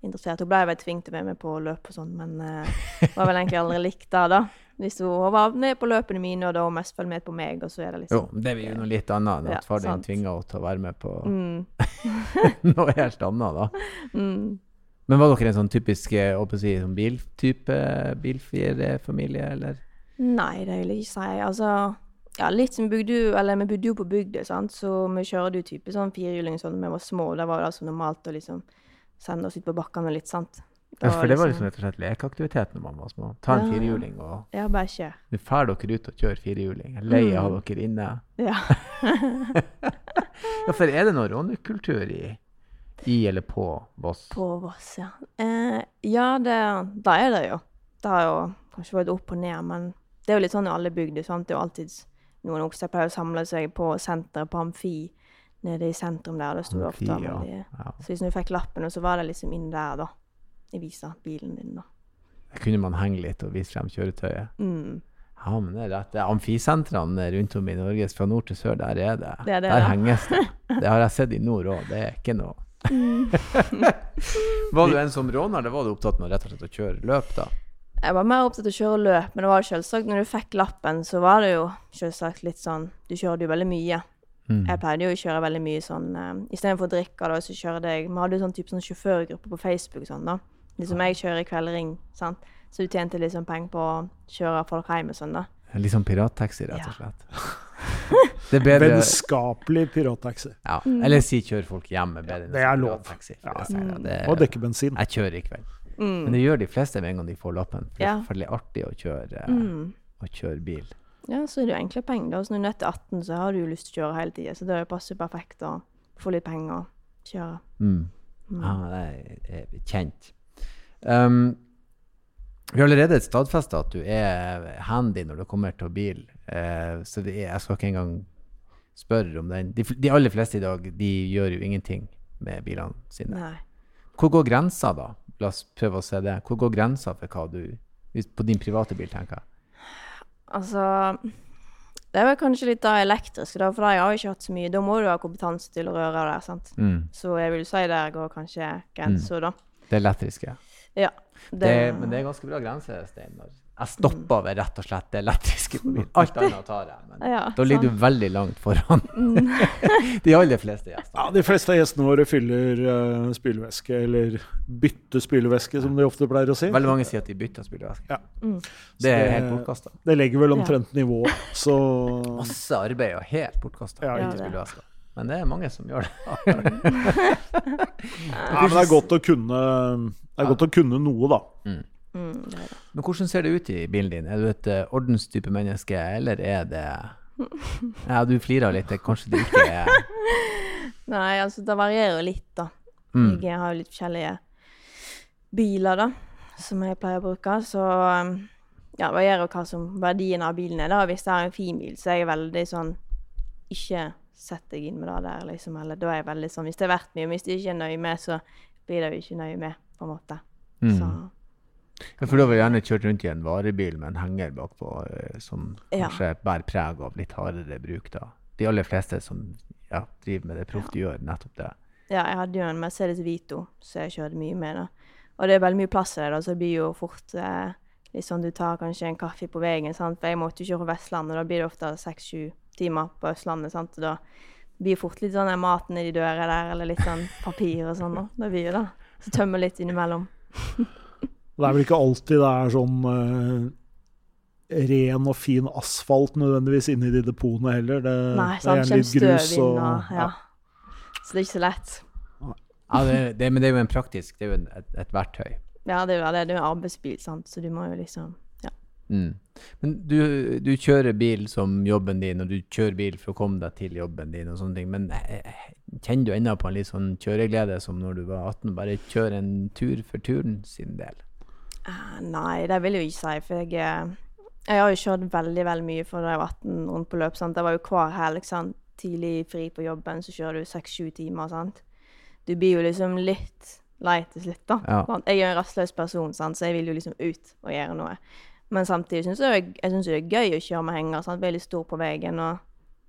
interessert. Hun ble vel tvunget til å være med på løp og sånn, men uh, var vel egentlig aldri likt det, da. Hvis hun var med på løpene mine, og da var mest følger med på meg, og så er det liksom Jo, det blir jo noe litt annet enn Ja, at far din tvinger henne til å være med på mm, noe helt annet, da. mm. Men var dere en sånn typisk eh, si, sånn biltype bilferiefamilie, eller? Nei, det vil jeg ikke si. Altså ja, litt som bygde eller vi bodde jo på bygda, så vi kjørte jo type sånn firehjuling sånn da vi var små. Det var jo altså normalt å liksom sende oss ut på bakkene litt, sant. Ja, for det var liksom rett og slett lekeaktivitet når man var små. Ta en Ja. firehjuling, og Ja, bare kjør. nå drar dere ut og kjører firehjuling. Jeg er Lei av Mm. dere inne. Ja. Ja, for er det noe rånekultur i, i eller på Voss? På Voss, ja. Eh, ja, det, da er det jo. Det har jo kanskje vært opp og ned, men det er jo litt sånn i alle bygder. sant? Det er jo alltid noen okser pleier å samle seg på senteret på Amfi nede i sentrum der. Det sto det ofte. Ja. Ja. Så hvis du fikk lappen, så var det liksom inn der, da. I visa bilen din, da. Der kunne man henge litt og vise frem kjøretøyet. Mm. Ja, men det er rett. Amfisentrene rundt om i Norge, fra nord til sør, der er det. Det er det, der ja. henges det. Det har jeg sett i nord òg. Det er ikke noe Mm. Var du en som råner, eller var du opptatt med rett og slett å kjøre løp, da? Jeg var mer opptatt av å kjøre løp, men det var selvsagt når du fikk lappen, så var det jo selvsagt litt sånn Du kjørte jo veldig mye. Mm. Jeg pleide jo å kjøre veldig mye sånn um, Istedenfor å drikke, da, så kjørte jeg Vi hadde jo sånn type sånn sjåførgruppe på Facebook sånn, da. Liksom jeg kjører i kveldering, sant. Så du tjente liksom penger på å kjøre folk hjem og sånn, da. Litt sånn pirattaxi, rett og slett. Det er bedre Vennskapelig pirattaxi. ja. Mm. Eller si kjør folk hjem er bedre Det er lov. pirattaxi, Ja. det. er, Og dekke bensin. Jeg kjører i kveld. Men Mm. det gjør de fleste med en gang de får lappen. For det Ja. er forferdelig artig å kjøre, Mm. å kjøre bil. Ja, så er det jo enkle penger, da. Så når du er nødt til 18, så har du jo lyst til å kjøre hele tida. Så det passer perfekt å få litt penger og kjøre. Mm. Mm. Ja, det er kjent. Um, vi har allerede stadfesta at du er handy når det kommer til bil, uh, så det er, jeg skal ikke engang spørre om den. De, de aller fleste i dag de gjør jo ingenting med bilene sine. Nei. Hvor går grensa, da? La oss prøve å se det. Hvor går grensa for hva du På din private bil, tenker jeg. Altså Det er vel kanskje litt av elektrisk, da, for jeg har jo ikke hatt så mye. Da må du ha kompetanse til å røre det, sant. Mm. Så jeg vil si der går kanskje grensa, da. Det elektriske. Ja. Det, men det er ganske bra grense, Steinar. Jeg stopper ved rett og slett det elektriske på. Alt annet tar jeg. Men Ja, da ligger sant. du veldig langt foran de aller fleste gjestene. Ja, De fleste av gjestene våre fyller uh, spylevæske, eller bytter spylevæske, som de ofte pleier å si. Veldig mange sier at de bytter spylevæske. Ja. Mm. Det er helt det- bortkasta. Det legger vel omtrent nivået, så Masse arbeid og helt bortkasta. Ja, Ja, det. spylevæsker. Men det er mange som gjør det. ja, men det er godt å kunne Det er godt å kunne noe, da. Mm, det det. Men hvordan ser det ut i bilen din? Er du et uh, ordenstype menneske, eller er det Ja, du flirer litt. Kanskje det ikke er Nei, altså det varierer jo litt, da. mm. Jeg har jo litt forskjellige biler, da, som jeg pleier å bruke. Så um, ja, det varierer hva som verdien av bilen er. da. Hvis det er en fin bil, så er jeg veldig sånn Ikke sett deg inn med det der, liksom. Eller da er jeg veldig sånn Hvis det er verdt mye, hvis jeg ikke er nøye med, så blir det jo ikke nøye med, på en måte. Mm. Så Ja, For da vil jeg gjerne kjørt rundt i en varebil med en henger bakpå, som som Ja. kanskje bærer preg av litt hardere bruk, da. De aller fleste som ja, driver med det proft, gjør nettopp det. Ja, jeg hadde jo en Mercedes Vito, så jeg kjørte mye med da. Og det er veldig mye plass i det, da, så det blir jo fort eh, litt sånn du tar kanskje en kaffe på veien, sant. For jeg måtte jo kjøre fra Vestlandet, da blir det ofte seks-sju timer på Østlandet, sant. Og da blir det fort litt sånn mat maten i de der, eller litt sånn papir og sånn, da. Det blir jo det. Så tømmer litt innimellom. Det er vel ikke alltid det er sånn eh, ren og fin asfalt nødvendigvis inni de depotene heller. Det, Nei, det sant. er litt grus og og Ja. Så det er ikke så lett. Ja, det, det, men det er jo en praktisk Det er jo et, et verktøy. Ja, det er jo det. Det er jo arbeidsbil, sant, så du må jo liksom Ja. Mm. Men du, du kjører bil som jobben din, og du kjører bil for å komme deg til jobben din og sånne ting, men eh, kjenner du ennå på en litt sånn kjøreglede som når du var 18, bare kjøre en tur for turen sin del? Eh, nei, det vil jeg jo ikke si, for jeg eh, Jeg har jo kjørt veldig, veldig mye fra da jeg var 18 rundt på løp. sant? Det var jo hver helg, sant. Tidlig fri på jobben, så kjører du seks-sju timer, sant. Du du blir jo liksom litt lei til slutt, da. Ja. Jeg er en rastløs person, sant? så jeg vil jo liksom ut og gjøre noe. Men samtidig syns jeg, jeg synes det er gøy å kjøre med henger. Sant? Litt stor på veien og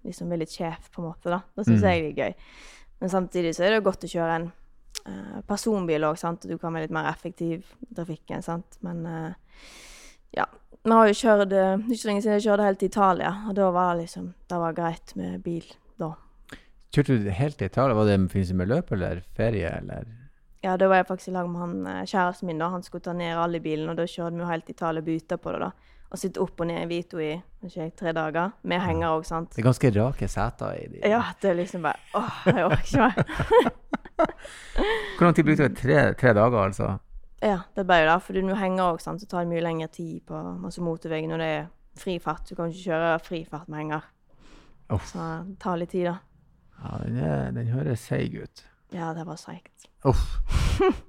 liksom bli litt sjef, på en måte. da. Det syns Mm. jeg er gøy. Men samtidig så er det godt å kjøre en uh, personbil òg, sant. Du kan være litt mer effektiv i trafikken, sant. Men uh, ja. Vi har jo kjørt uh, Ikke så lenge siden jeg kjørte helt til Italia, og da var det liksom Det var greit med bil da. Kjørte du helt til Italia? Var det i forbindelse med løp eller ferie, eller? Ja, da var jeg faktisk i lag med han eh, kjæresten min. da. Han skulle ta ned rallybilen, og da kjørte vi jo helt Italia buta på det. da. Og sitte opp og ned i Vito i ikke tre dager, med henger òg, sant. Det er ganske rake seter i de. Ja, det er liksom bare Åh, jeg orker ikke mer. Hvor lang tid brukte du? Tre, tre dager, altså? Ja, det ble jo det. For du henger òg, sant, så tar det mye lengre tid på masse motorvei når det er fri fart. Du kan ikke kjøre fri fart med henger. Oh. Så det tar litt tid, da. Ja, den, er, den høres seig ut. Ja, det var seigt. Uff.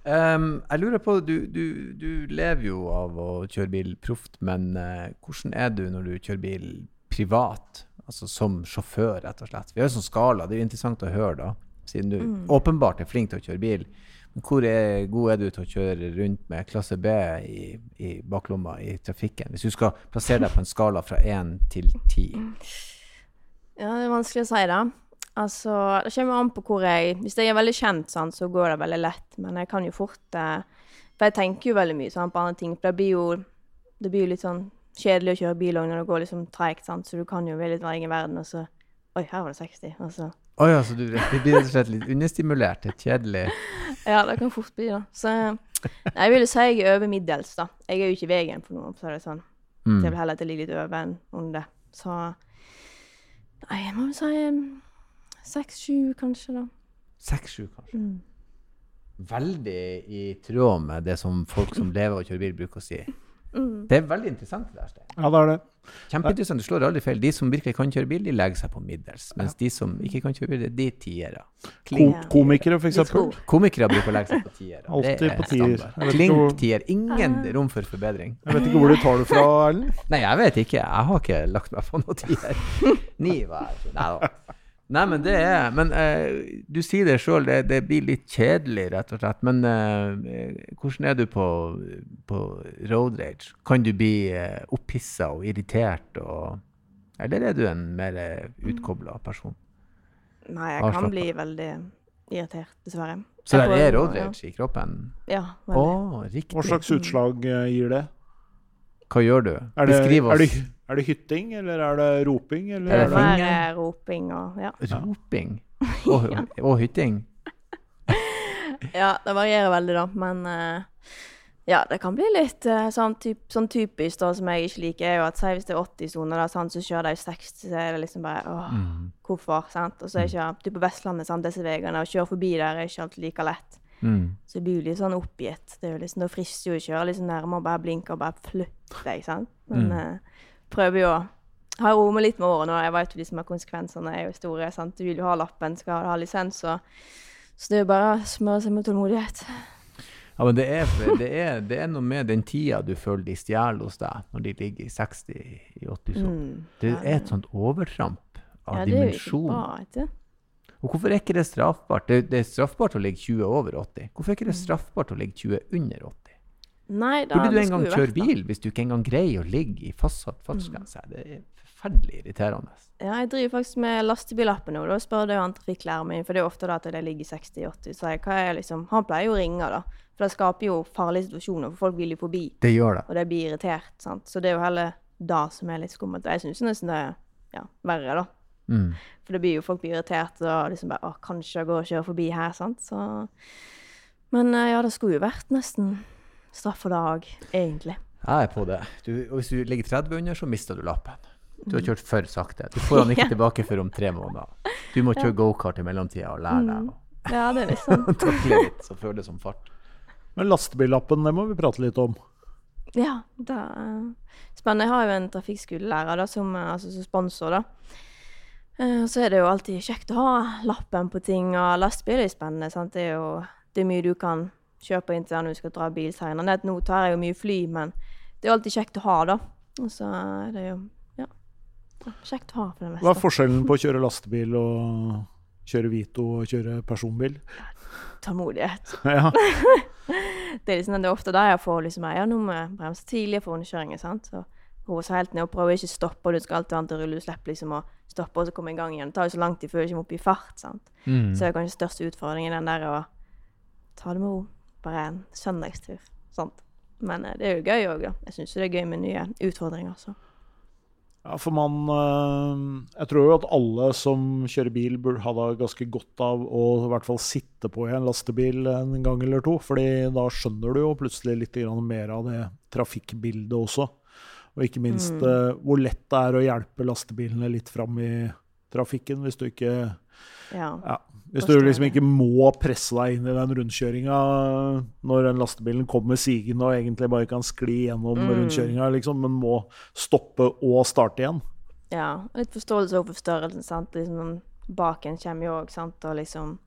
Um, jeg lurer på, du, du, du lever jo av å kjøre bil proft, men uh, hvordan er du når du kjører bil privat? Altså som sjåfør, rett og slett. Vi har jo sånn skala, det er jo interessant å høre da, siden du åpenbart er flink til å kjøre bil. Men hvor er, god er du til å kjøre rundt med klasse B i, i baklomma i trafikken? Hvis du skal plassere deg på en skala fra 1 til 10. Ja, det er vanskelig å si, da. Altså, det kommer an på hvor jeg Hvis jeg er veldig kjent, sånn, så går det veldig lett. Men jeg kan jo fort eh, For jeg tenker jo veldig mye sånn, på andre ting. For det blir jo, det blir jo litt sånn kjedelig å kjøre bil òg når det går liksom treigt. Så du kan jo være litt i verden, og så Oi, her var det 60. Og så Å ja, så du du blir rett og slett litt understimulert? Er kjedelig. Ja, det kan fort bli, det. Så jeg vil si jeg er over middels, da. Jeg er jo ikke i veien for noe, så er det sånn. Mm. Så jeg vil heller at jeg ligger litt over enn under. Så Nei, jeg må jo si seks-sju, kanskje, da. 6-7, kanskje. Mm. veldig i tråd med det som folk som lever og kjører bil, bruker å si. Mm. Det er veldig interessant. det der. Ja, det er det. Kjempeinteressant. Du slår aldri feil. De som virkelig kan kjøre bil, de legger seg på middels. Mens de som ikke kan kjøre bil, det er de tiere. Kom komikere, for eksempel. Komikere bruker å legge seg på tiere. Alltid på tier. Jeg standard. vet ikke hvor- Klink tier. Ingen rom for forbedring. Jeg vet ikke hvor du tar det fra, Erlend. Nei, jeg vet ikke. Jeg har ikke lagt meg på noe tier. Ni var jeg. Nei da. Nei, men det er Men eh, du sier det sjøl, det, det blir litt kjedelig, rett og slett. Men eh, hvordan er du på, på road rage? Kan du bli eh, opphissa og irritert og Eller er du en mer utkobla person? Nei, jeg Avslappet. kan bli veldig irritert, dessverre. Så det er road rage i kroppen? Ja. Å, veldig. riktig. Hva slags utslag eh, gir det? Hva gjør du? Er det, Beskriv er, oss. det, er det hytting, eller er det roping? Eller Er Det er er det, mer roping og Ja. Roping og, og hytting? ja, det varierer veldig, da. Men uh, ja, det kan bli litt uh, sånn, typ, sånn typisk da, som jeg ikke liker, er jo at si hvis det er 80-soner, da, sant, så kjører de 60, så er det liksom bare åh, Mm. hvorfor? sant? Og så er ikke du på Vestlandet, sant, disse veiene, å kjøre forbi der er ikke alltid like lett. Mm. Så jeg blir jo litt sånn oppgitt. Det er jo liksom, Da frister jo å kjøre liksom nærmere og bare blinke og bare flytte deg, sant. Men Mm. eh, prøver jo å ha ro med litt med årene, og jeg vet jo liksom at konsekvensene er jo store. sant? Du vil jo ha lappen, skal ha lisens, og så det er jo bare å smøre seg med tålmodighet. Ja, men det er, det, er, det er noe med den tida du føler de stjeler hos deg, når de ligger i 60-80 sånn. Mm. Det er et sånt overtramp av ja, det Og hvorfor er ikke det straffbart? Det, det er straffbart å ligge 20 over 80. Hvorfor er ikke det Mm. straffbart å ligge 20 under 80? Nei, da, Burde du engang en gang kjøre bil hvis du ikke engang greier å ligge i fastsatt fartsgrense? Mm. Det er forferdelig irriterende. Ja, jeg driver faktisk med lastebillappen nå. Da spør jeg han trafikklæreren min, for det er ofte da at det ligger 60-80. Så jeg, hva er liksom Han pleier jo å ringe, da. For det skaper jo farlige situasjoner, for folk vil jo forbi. Det gjør det. Og det blir irritert, sant. Så det er jo heller det som er litt skummelt. Jeg syns nesten det er ja, verre, da. Mm. For det blir jo folk blir irritert, og liksom bare Å, kanskje jeg går og kjører forbi her, sant. Så Men eh, ja, det skulle jo vært nesten straff for dag, egentlig. Jeg er på det. Du, og hvis du ligger 30 under, så mister du lappen. Du har kjørt for sakte. Du får den ikke tilbake før om tre måneder. Du må kjøre gokart i mellomtida og lære deg Mm. å Ja, det er liksom takle litt, så føles det som fart. Men lastebillappen, det må vi prate litt om. Ja, det er spennende. Jeg har jo en trafikkskolelærer da, som, eh, altså, som sponsor, da. Eh, Så er det jo alltid kjekt å ha lappen på ting, og lastebil er jo spennende. sant? Det er jo det er mye du kan kjøpe inn til når du skal dra bil senere. Nå tar jeg jo mye fly, men det er jo alltid kjekt å ha, da. Og så er det jo ja, kjekt å ha for det meste. Hva er forskjellen på å kjøre lastebil og kjøre Vito og kjøre personbil? Tålmodighet. ja. Det er liksom, det er ofte der jeg får liksom Ja, nå må jeg bremse tidlig for rundkjøringer, sant. Så roe seg helt ned og prøve å ikke stoppe. og Du skal alltid ha til rulle. Du slipper liksom å stoppe og så komme i gang igjen. Det tar jo så lang tid før du kommer opp i fart, sant. Mm. Så det er kanskje største utfordringen den der å ta det med ro. Bare en søndagstur. Sant. Men eh, det er jo gøy òg, da. Jeg syns det er gøy med nye utfordringer. Så. Ja, for man øh, Jeg tror jo at alle som kjører bil, burde ha da ganske godt av å i hvert fall sitte på i en lastebil en gang eller to. fordi da skjønner du jo plutselig litt mer av det trafikkbildet også. Og ikke minst Mm. øh, hvor lett det er å hjelpe lastebilene litt fram i trafikken hvis du ikke Ja. ja, Hvis du liksom ikke må presse deg inn i den rundkjøringa når den lastebilen kommer sigende og egentlig bare kan skli gjennom Mm. rundkjøringa, liksom, men må stoppe og starte igjen. ja. Litt forståelse overfor størrelsen. sant? Liksom, baken kommer jo òg, sant. Og liksom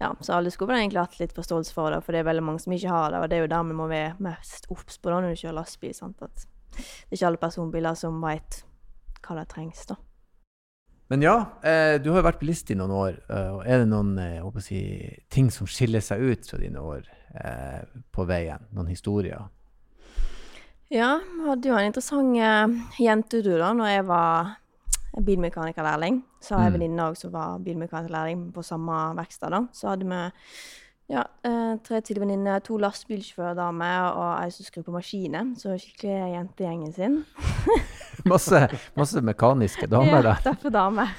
Ja, så alle skulle egentlig hatt litt forståelse for det, for det er veldig mange som ikke har det. Og det er jo der vi må være mest obs på når du kjører lastebil. sant? At det er ikke alle personbiler som veit hva det trengs, da. Men ja, eh, du har jo vært bilist i noen år. eh, og er det noen eh, si, ting som skiller seg ut fra dine år på veien? Noen historier? Ja, vi hadde jo en interessant uh, jentetur da når jeg var bilmekanikerlærling. Så har jeg Mm. venninne òg som var bilmekanikerlærling på samme verksted. da. Så hadde vi ja, eh, tre til to lastebilsjåførdamer og ei som skrur på maskiner. Så skikkelig jentegjengen sin. Masse, masse mekaniske damer der. ja, derfor damer.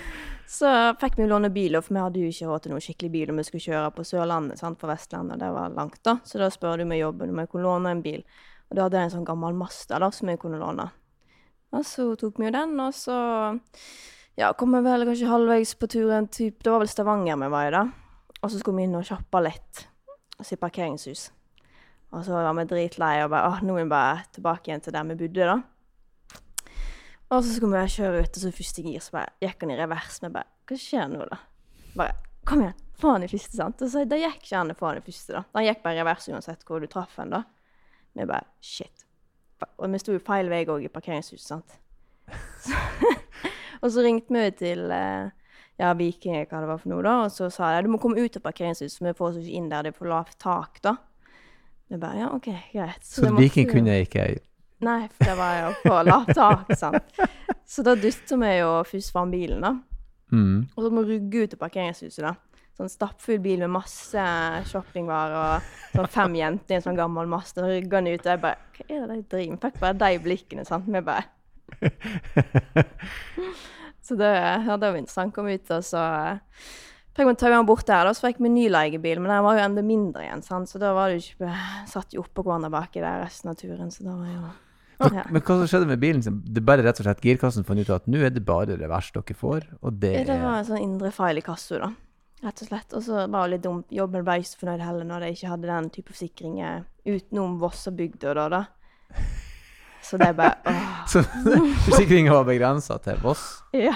så fikk vi låne bil, for vi hadde jo ikke råd til noen skikkelig bil om vi skulle kjøre på Sørlandet, sant, på Vestlandet, det var langt da. Så da spør du med jobben om jeg kunne låne en bil. Og da hadde jeg en sånn gammel Mazda da, som jeg kunne låne. Og så tok vi jo den, og så ja, kom vi vel kanskje halvveis på turen, typ, det var vel Stavanger vi var i da. Og så skulle vi inn og shoppe litt, hos i parkeringshus. Og så var vi dritlei og bare, åh, nå er vi bare tilbake igjen til der vi bodde da. Og så skulle vi kjøre ut, og så første gir så bare gikk han i revers. Vi bare Hva skjer nå, da? Bare Kom igjen, få han i første, sant? Og så det gikk ikke an å få han i første, da. Han gikk bare i revers uansett hvor du traff han, da. Vi bare Shit. Og vi sto jo feil vei òg i parkeringshuset, sant. Så, og så ringte vi til eh, ja, Viking, hva det var for noe, da, og så sa de du må komme ut av parkeringshuset, for vi får oss ikke inn der, det er for lavt tak, da. Vi bare ja, OK, greit. Så det Viking måtte, kunne ikke Nei, for det var jo på lavt tak, sant. Så da dytta vi jo først fram bilen, da. mm. Og så må vi rugge ut til parkeringshuset, da. Sånn stappfull bil med masse shoppingvarer og sånn fem jenter i en sånn gammel mast. Og rygger den ut, og jeg bare Hva er det de driver med? Fikk bare de blikkene, sant. Vi bare Så det, ja, det var interessant. Kom ut, og så eh, fikk vi taua den bort der. Da så fikk vi ny leiebil, men den var jo enda mindre igjen, sant. Så da var det jo ikke Satt jo oppå hverandre baki der resten av turen, så da var jo Men, Ja. men hva som skjedde med bilen? Det er bare rett og slett girkassen fant ut at nå er det bare revers dere får, og det er det var en sånn indre feil i kassa, da. Rett og slett. Og så var det litt dumt. Jobben ble ikke så fornøyd heller når de ikke hadde den type forsikringer utenom Vossabygda, da, da. Så det er bare åh. Så forsikringa var begrensa til Voss? Ja.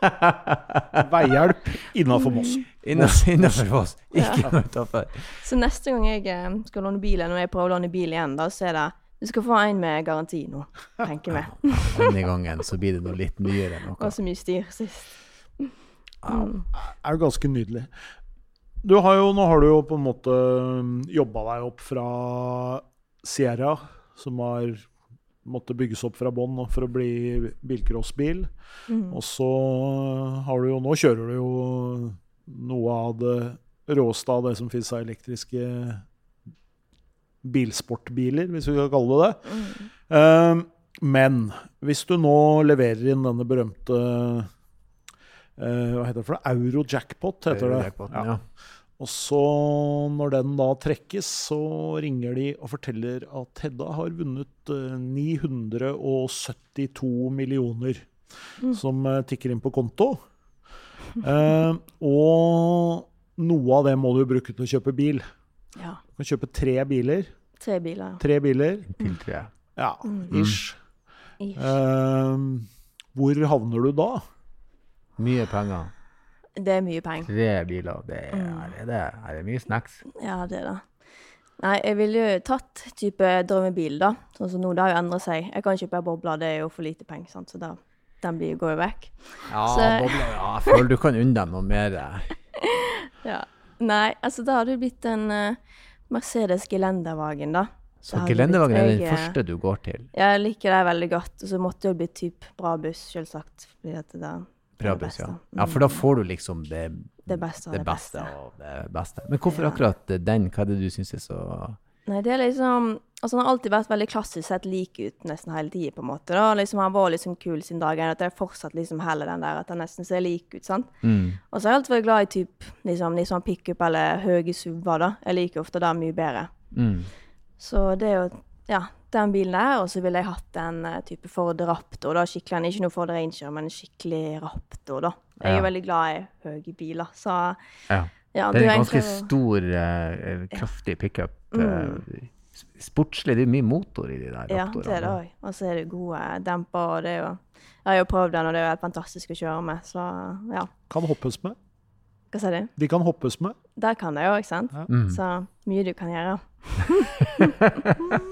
Veihjelp innafor Moss. Innafor Voss, ikke Ja. noe utenfor. Så neste gang jeg eh, skal låne bil, når jeg prøver å låne bil igjen, da, så er det Du skal få en med garanti nå, tenker vi. Denne gangen så blir det noe litt nyere Det var så mye styr sist. Mm. Mm. er jo ganske nydelig. Du har jo, nå har du jo på en måte jobba deg opp fra Sierra, som har måtte bygges opp fra bånn for å bli bilcrossbil. Mm. Og så har du jo Nå kjører du jo noe av det råeste av det som finnes av elektriske bilsportbiler, hvis vi kan kalle det det. Mm. Uh, men hvis du nå leverer inn denne berømte uh, Hva heter det for det? Euro-jackpot, heter det. Jackpoten, Ja. ja. Og så, når den da trekkes, så ringer de og forteller at Hedda har vunnet eh, 972 millioner Mm. som eh, tikker inn på konto. Eh, og noe av det må du bruke til å kjøpe bil. Ja. Du kan kjøpe tre biler. Tre biler. Tre biler, Til tre. ja, Mm. ish. Ish. Eh, hvor havner du da? Mye penger. Det er mye penger. Tre biler. Det er, Mm. er, det, er det mye snacks? Ja, det er det. Nei, jeg ville jo tatt type drømmebil, da. Sånn som nå, det har jo endret seg. Jeg kan kjøpe boble, det er jo for lite penger, sant. Så da den blir, går jo vekk. Ja, Så- bobler, ja, jeg føler du kan unne dem noe mer. Ja. Nei, altså da hadde det blitt en uh, Mercedes Gelendervagen, da. Så gelendevagen er den første du går til. Jeg liker det veldig godt. Og så måtte det jo bli typ bra buss, selvsagt. Fordi at det er Bra ja. ja. For da Mm. får du liksom det, Det beste det beste av det beste. Men hvorfor Ja. akkurat den? Hva er det du syns er så Nei, det er liksom Altså, han har alltid vært veldig klassisk sett lik ut nesten hele tida, på en måte. da. Liksom, Han var liksom kul siden dagen. At jeg fortsatt liksom heller den der at han nesten ser lik ut, sant. mm. Og så har jeg alltid vært glad i typ liksom, liksom pickup eller høye SUV-er, da. Jeg liker ofte det mye bedre. Mm. Så det er jo ja, den bilen der, og så ville jeg hatt en eh, type Ford Raptor. da, skikkelig, Ikke noe Ford Ranger, men en skikkelig Raptor, da. Jeg er Ja. veldig glad i høye biler, så Ja. ja, Det er en ganske egentlig... stor, uh, kraftig pickup. Mm. eh, sportslig. Det er mye motor i de der Ja, det er det Raptorene. òg. Og så er det gode demper, og det er jo Jeg har jo prøvd den, og det er jo helt fantastisk å kjøre med, så ja. Kan hoppes med. Hva sier du? De kan hoppes med. Der kan det jo, ikke sant? Ja. Mm. Så mye du kan gjøre.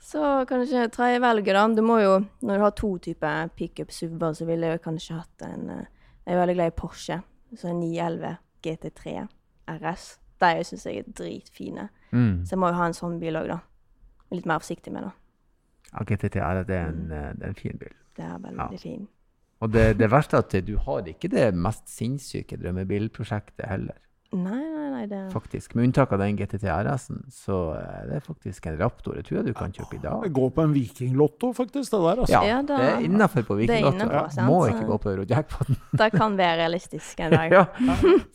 så kanskje tredje velget, da. Du må jo, når du har to typer pickup SUV-er, så ville jeg kanskje hatt en eh, Jeg er veldig glad i Porsche. Så en 911 GT3 RS. De syns jeg er dritfine. Mm. Så jeg må jo ha en sånn bil òg, da. Litt mer forsiktig med det. Ja, GT3 RS er en, eh, det er en fin bil. Det er veldig Ja. fin. Og det, det verste er at du har ikke det mest sinnssyke drømmebilprosjektet heller, Nei, nei, nei, det faktisk. Med unntak av den GTT RS-en, så er det faktisk en Raptor. Jeg tror jeg du kan kjøpe i dag. Gå på en vikinglotto, faktisk, det der. altså. Ja, det er innafor på Vikinglotto. Ja, må ikke gå på Eurojackpoten. Det kan være realistisk en dag. ja,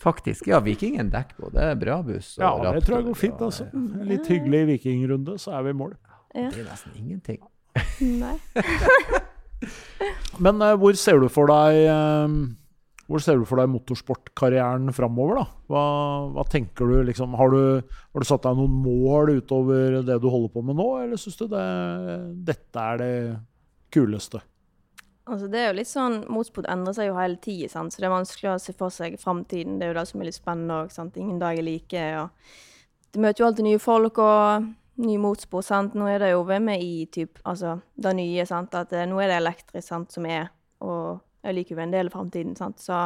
faktisk. Ja, Vikingen dekker på. Det er bra buss. Ja, det tror jeg går fint. altså. En litt hyggelig vikingrunde, så er vi i mål. Ja. Det er nesten ingenting. Nei. Men uh, hvor ser du for deg uh, hvor ser du for deg motorsportkarrieren framover? da? Hva, hva tenker du liksom har, du har du satt deg noen mål utover det du holder på med nå, eller syns du det, dette er det kuleste? Altså, det er jo litt sånn, Motorsport endrer seg jo hele tida, så det er vanskelig å se for seg framtiden. Det er jo det som er litt spennende òg. Ingen dag er like. og Du møter jo alltid nye folk og ny motorsport. sant? Nå er det jo VMI, typ, altså det nye. sant? At eh, Nå er det elektrisk sant, som er, og jeg liker jo en del av framtiden. sant? Så,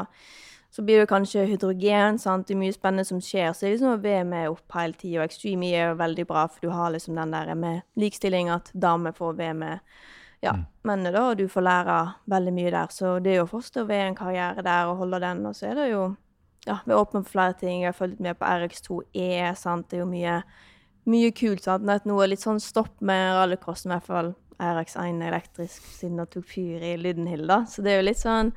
så blir det kanskje hydrogen. sant? Det er mye spennende som skjer. Så det er liksom VM er opp hele tida. Og Extreme E er jo veldig bra, for du har liksom den der med likestilling, at damer får VM. Ja, men da, du får lære veldig mye der. Så det er jo å forstå ved en karriere der og holde den. Og så er det jo Ja, vi er åpne for flere ting. Jeg har fulgt med på RX2E, sant. Det er jo mye, mye kult, sant. Nett noe litt sånn stopp med rallycrossen, i hvert fall RX1 elektrisk, siden det tok fyr i Lydenhild, da. Så det er jo litt sånn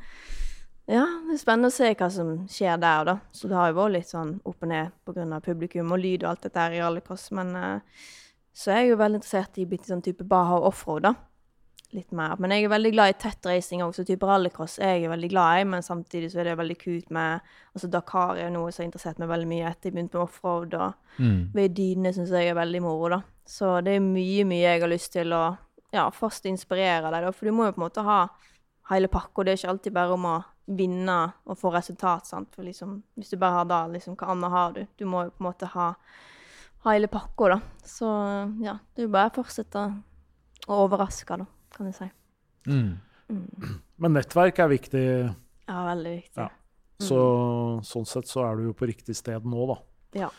Ja, det er spennende å se hva som skjer der, da. Så det har jo vært litt sånn opp og ned pga. publikum og lyd og alt dette her i rallycross. Men uh, så er jeg jo veldig interessert i bitte sånn type Baha og offroad, da litt mer. Men jeg er veldig glad i tett racing også. Type rallycross er jeg veldig glad i, men samtidig så er det veldig kult med Altså Dakar er noe som har interessert meg veldig mye etter jeg begynte med offroad. Og Mm. ved dynene syns jeg er veldig moro, da. Så det er mye, mye jeg har lyst til å ja, først inspirere deg, da. For du må jo på en måte ha hele pakka. Det er ikke alltid bare om å vinne og få resultat, sant. For liksom, hvis du bare har det, liksom, hva annet har du? Du må jo på en måte ha hele pakka, da. Så ja, det er jo bare å fortsette å overraske, da, kan du si. Mm. Men nettverk er viktig, Ja, veldig viktig. Ja. så sånn sett så er du jo på riktig sted nå, da. Ja.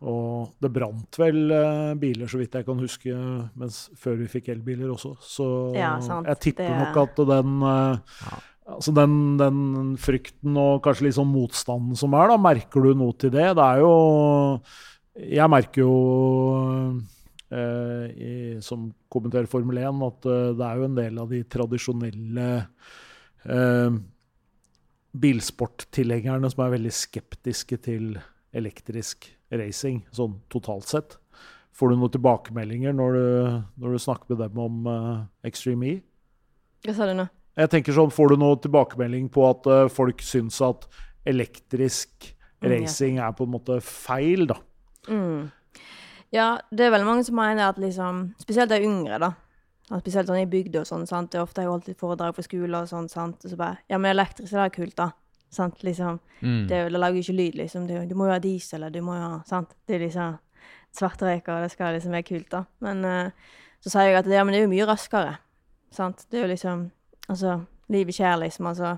Og det brant vel eh, biler, så vidt jeg kan huske, mens før vi fikk elbiler også. Så Ja, jeg tipper Det- nok at den eh, Altså den, den frykten og kanskje litt sånn motstanden som er, da, merker du noe til det? Det er jo Jeg merker jo i, som kommenterer Formel 1 at eh, det er jo en del av de tradisjonelle eh, bilsporttilhengerne som er veldig skeptiske til elektrisk racing, sånn totalt sett. Får du noen tilbakemeldinger når du, når du snakker med dem om eh, Extreme E? Hva sa du nå? Jeg tenker sånn, Får du noen tilbakemelding på at eh, folk syns at elektrisk Mm, ja. er på en måte feil, da? Mm. Ja, det er veldig mange som mener at liksom Spesielt de yngre, da. Spesielt sånn i bygda og sånn. sant? Det er ofte jeg har holdt litt foredrag for skole og sånn. sant? Og så bare Ja, men elektrisk, det er kult, da. Sant, liksom. Mm. Det, det lager jo ikke lyd, liksom. Er du må jo ha diesel, eller du må jo ha Sant. Det er liksom svarte røyker, og det skal liksom være kult, da. Men uh, så sier jeg at ja, men det er jo mye raskere. Sant. Det er jo liksom Altså, livet skjer, liksom. Altså,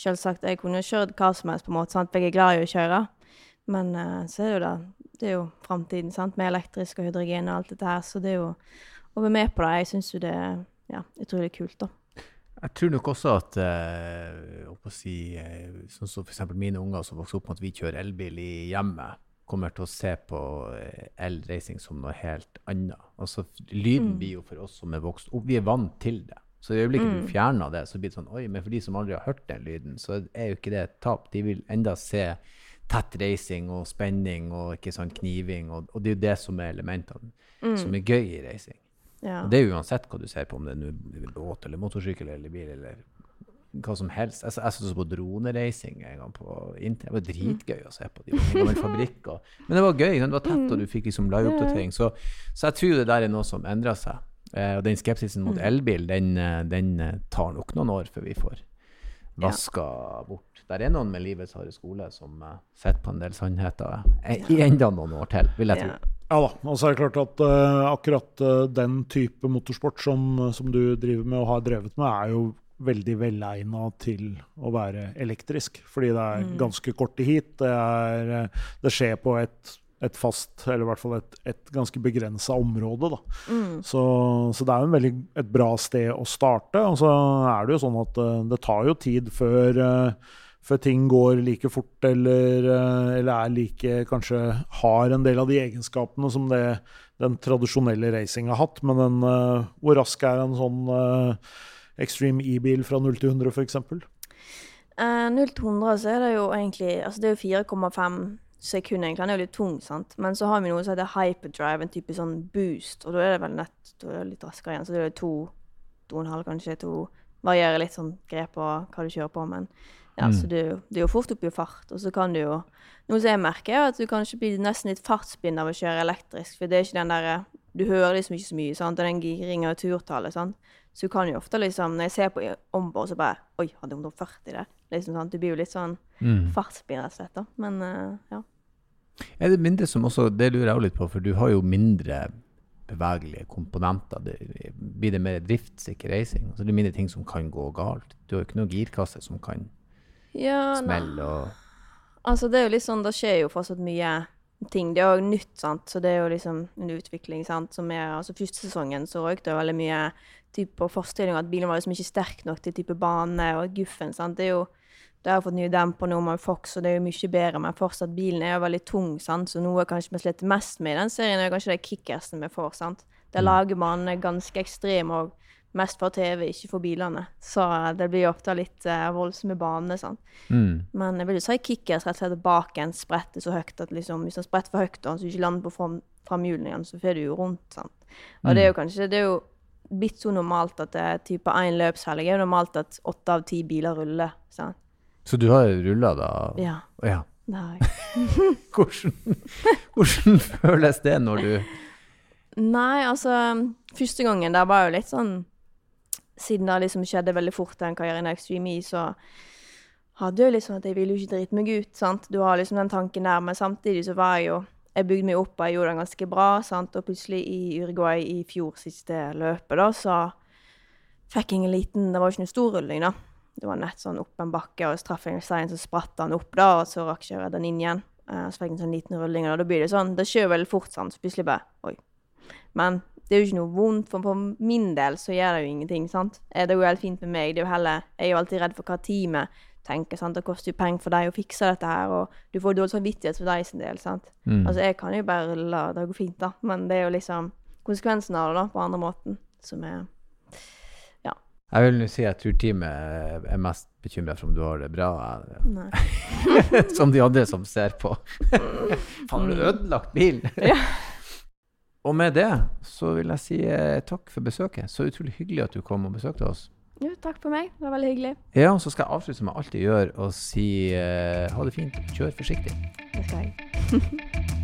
selvsagt, jeg kunne jo kjørt hva som helst, på en måte, sant? for jeg er glad i å kjøre. Men uh, så er det jo det. Det er jo framtiden, sant, med elektrisk og hydrogen og alt dette her. Så det er jo å være med på det. Jeg syns jo det er ja, utrolig kult, da. Jeg tror nok også at eh, si, eh, sånn som f.eks. mine unger som vokser opp med at vi kjører elbil i hjemmet, kommer til å se på eh, elracing som noe helt annet. Altså, lyden Mm. blir jo for oss som er vokst opp, vi er vant til det. Så i øyeblikket Mm. du fjerner det, så blir det sånn Oi, men for de som aldri har hørt den lyden, så er jo ikke det et tap. De vil enda se tett reising og spenning og ikke sånn kniving, og, og det er jo det som er elementene Mm. som er gøy i reising. Ja. Og det er uansett hva du ser på, om det er båt eller motorsykkel eller bil eller hva som helst. Jeg, jeg så på dronereising en gang på internett. Det var dritgøy å se på. De var en gammel fabrikk. Og, men det var gøy. Det var tett, og du fikk liksom liveoppdatering. Så, så jeg tror det der er noe som endrer seg. Eh, og den skepsisen mot elbil, den, eh, den eh, tar nok noen år før vi får Ja. bort. Der er noen med livets harde skole som uh, sitter på en del sannheter eh, i enda noen år til, vil jeg tro. Ja. Ja da. Og så er det klart at uh, akkurat uh, den type motorsport som, som du driver med og har drevet med, er jo veldig velegna til å være elektrisk. Fordi det er ganske ganske korte hit. Det, er, det skjer på et, et fast, eller i hvert fall et, et ganske begrensa område. da. Mm. Så, så det er jo en veldig, et bra sted å starte. Og så er det jo sånn at eh, det tar jo tid før, eh, før ting går like fort, eller, eh, eller er like Kanskje har en del av de egenskapene som det, den tradisjonelle racing har hatt. Men den, hvor rask er en sånn Extreme E-bil fra 0 til 100, f.eks.? Uh, 0 til 100 så er det jo egentlig Altså det er jo 4,5 sekunder, egentlig. Den er jo litt tung, sant. Men så har vi noe som heter hyperdrive, en type sånn boost. Og da er det vel nett Da er det litt raskere igjen. Så det er to, to og en halv, kanskje. To Varierer litt sånn grep på hva du kjører på, men ja, Mm. så det det er jo fort opp i fart. Og så kan du jo Noe som jeg merker, er at du kanskje blir nesten litt fartsblind av å kjøre elektrisk. For det er ikke den derre Du hører liksom ikke så mye, sant. Og den giringa og turtallet, sant. Så du kan jo ofte liksom Når jeg ser på ombord, så bare Oi, hadde 140 der? Liksom sant. Du blir jo litt sånn Mm. fartsblind, rett og slett. da. Men uh, ja. Er det mindre som også, det lurer jeg også litt på, for du har jo mindre bevegelige komponenter. Det, blir det mer driftssikker racing? Altså det er mindre ting som kan gå galt. Du har jo ikke noen girkasse som kan Ja, smelle og Altså, det er jo litt sånn, det skjer jo fortsatt mye ting. Det er òg nytt, sant, så det er jo liksom en utvikling, sant, som er Altså, første sesongen så røyk det jo veldig mye type på forestillinga at bilen var liksom ikke sterk nok til type bane og guffen, sant. Det er jo Det har jeg fått nye demper nå med Fox, og det er jo mye bedre, men fortsatt bilen er jo veldig tung, sant, så noe kanskje vi sliter mest med i den serien, er kanskje de kickersene vi får, sant. Der lager man ganske ekstrem og mest for TV, ikke for bilene. Så det blir ofte litt uh, voldsomme baner, mm. Men jeg vil jo si kickers rett og slett bak en spretter så høyt at liksom, hvis den spretter for høyt, og han ikke lander på fram- framhjulene igjen, så får du jo rundt. sant? Og det er jo kanskje det er jo blitt så normalt at det er type én løpshelg er jo normalt at åtte av ti biler ruller. sant? Så du har rulla da? Ja, ja. jeg. Hvordan, hvordan føles det når du Nei, altså Første gangen der var jo litt sånn Siden det liksom skjedde veldig fort den karrieren i Extreme E, så hadde jeg sånn at jeg ville jo ikke drite meg ut, sant. Du har liksom den tanken der, men samtidig så var jeg jo Jeg bygde meg opp, og jeg gjorde det ganske bra, sant, og plutselig i Uruguay i fjor, siste løpet, da, så fikk jeg en liten Det var jo ikke noe stor rulling, da. Det var nett sånn opp en bakke, og så traff jeg så spratt han opp, da, og så rakk jeg å redde den inn igjen. Uh, Så fikk jeg en sånn liten rulling, og da blir det sånn Det skjer veldig fort, sånn, så plutselig bare Oi. Men det er jo ikke noe vondt, for for min del så gjør det jo ingenting, sant. Eh, Det er jo helt fint med meg. Det er jo heller Jeg er jo alltid redd for hva teamet tenker, sant. Det koster jo penger for deg å fikse dette her, og du får dårlig samvittighet for deg sin del, sant. mm. Altså, jeg kan jo bare la det gå fint, da, men det er jo liksom konsekvensen av det, da, på andre måten, som er Jeg vil nå si at turteamet er mest bekymra for om du har det bra, Nei. som de andre som ser på. Faen, har du ødelagt bilen? Ja. Og med det så vil jeg si eh, takk for besøket. Så utrolig hyggelig at du kom og besøkte oss. Jo, takk for meg. Det var veldig hyggelig. Ja, og så skal jeg avslutte som jeg alltid gjør, og si eh, ha det fint, kjør forsiktig. Det skal jeg.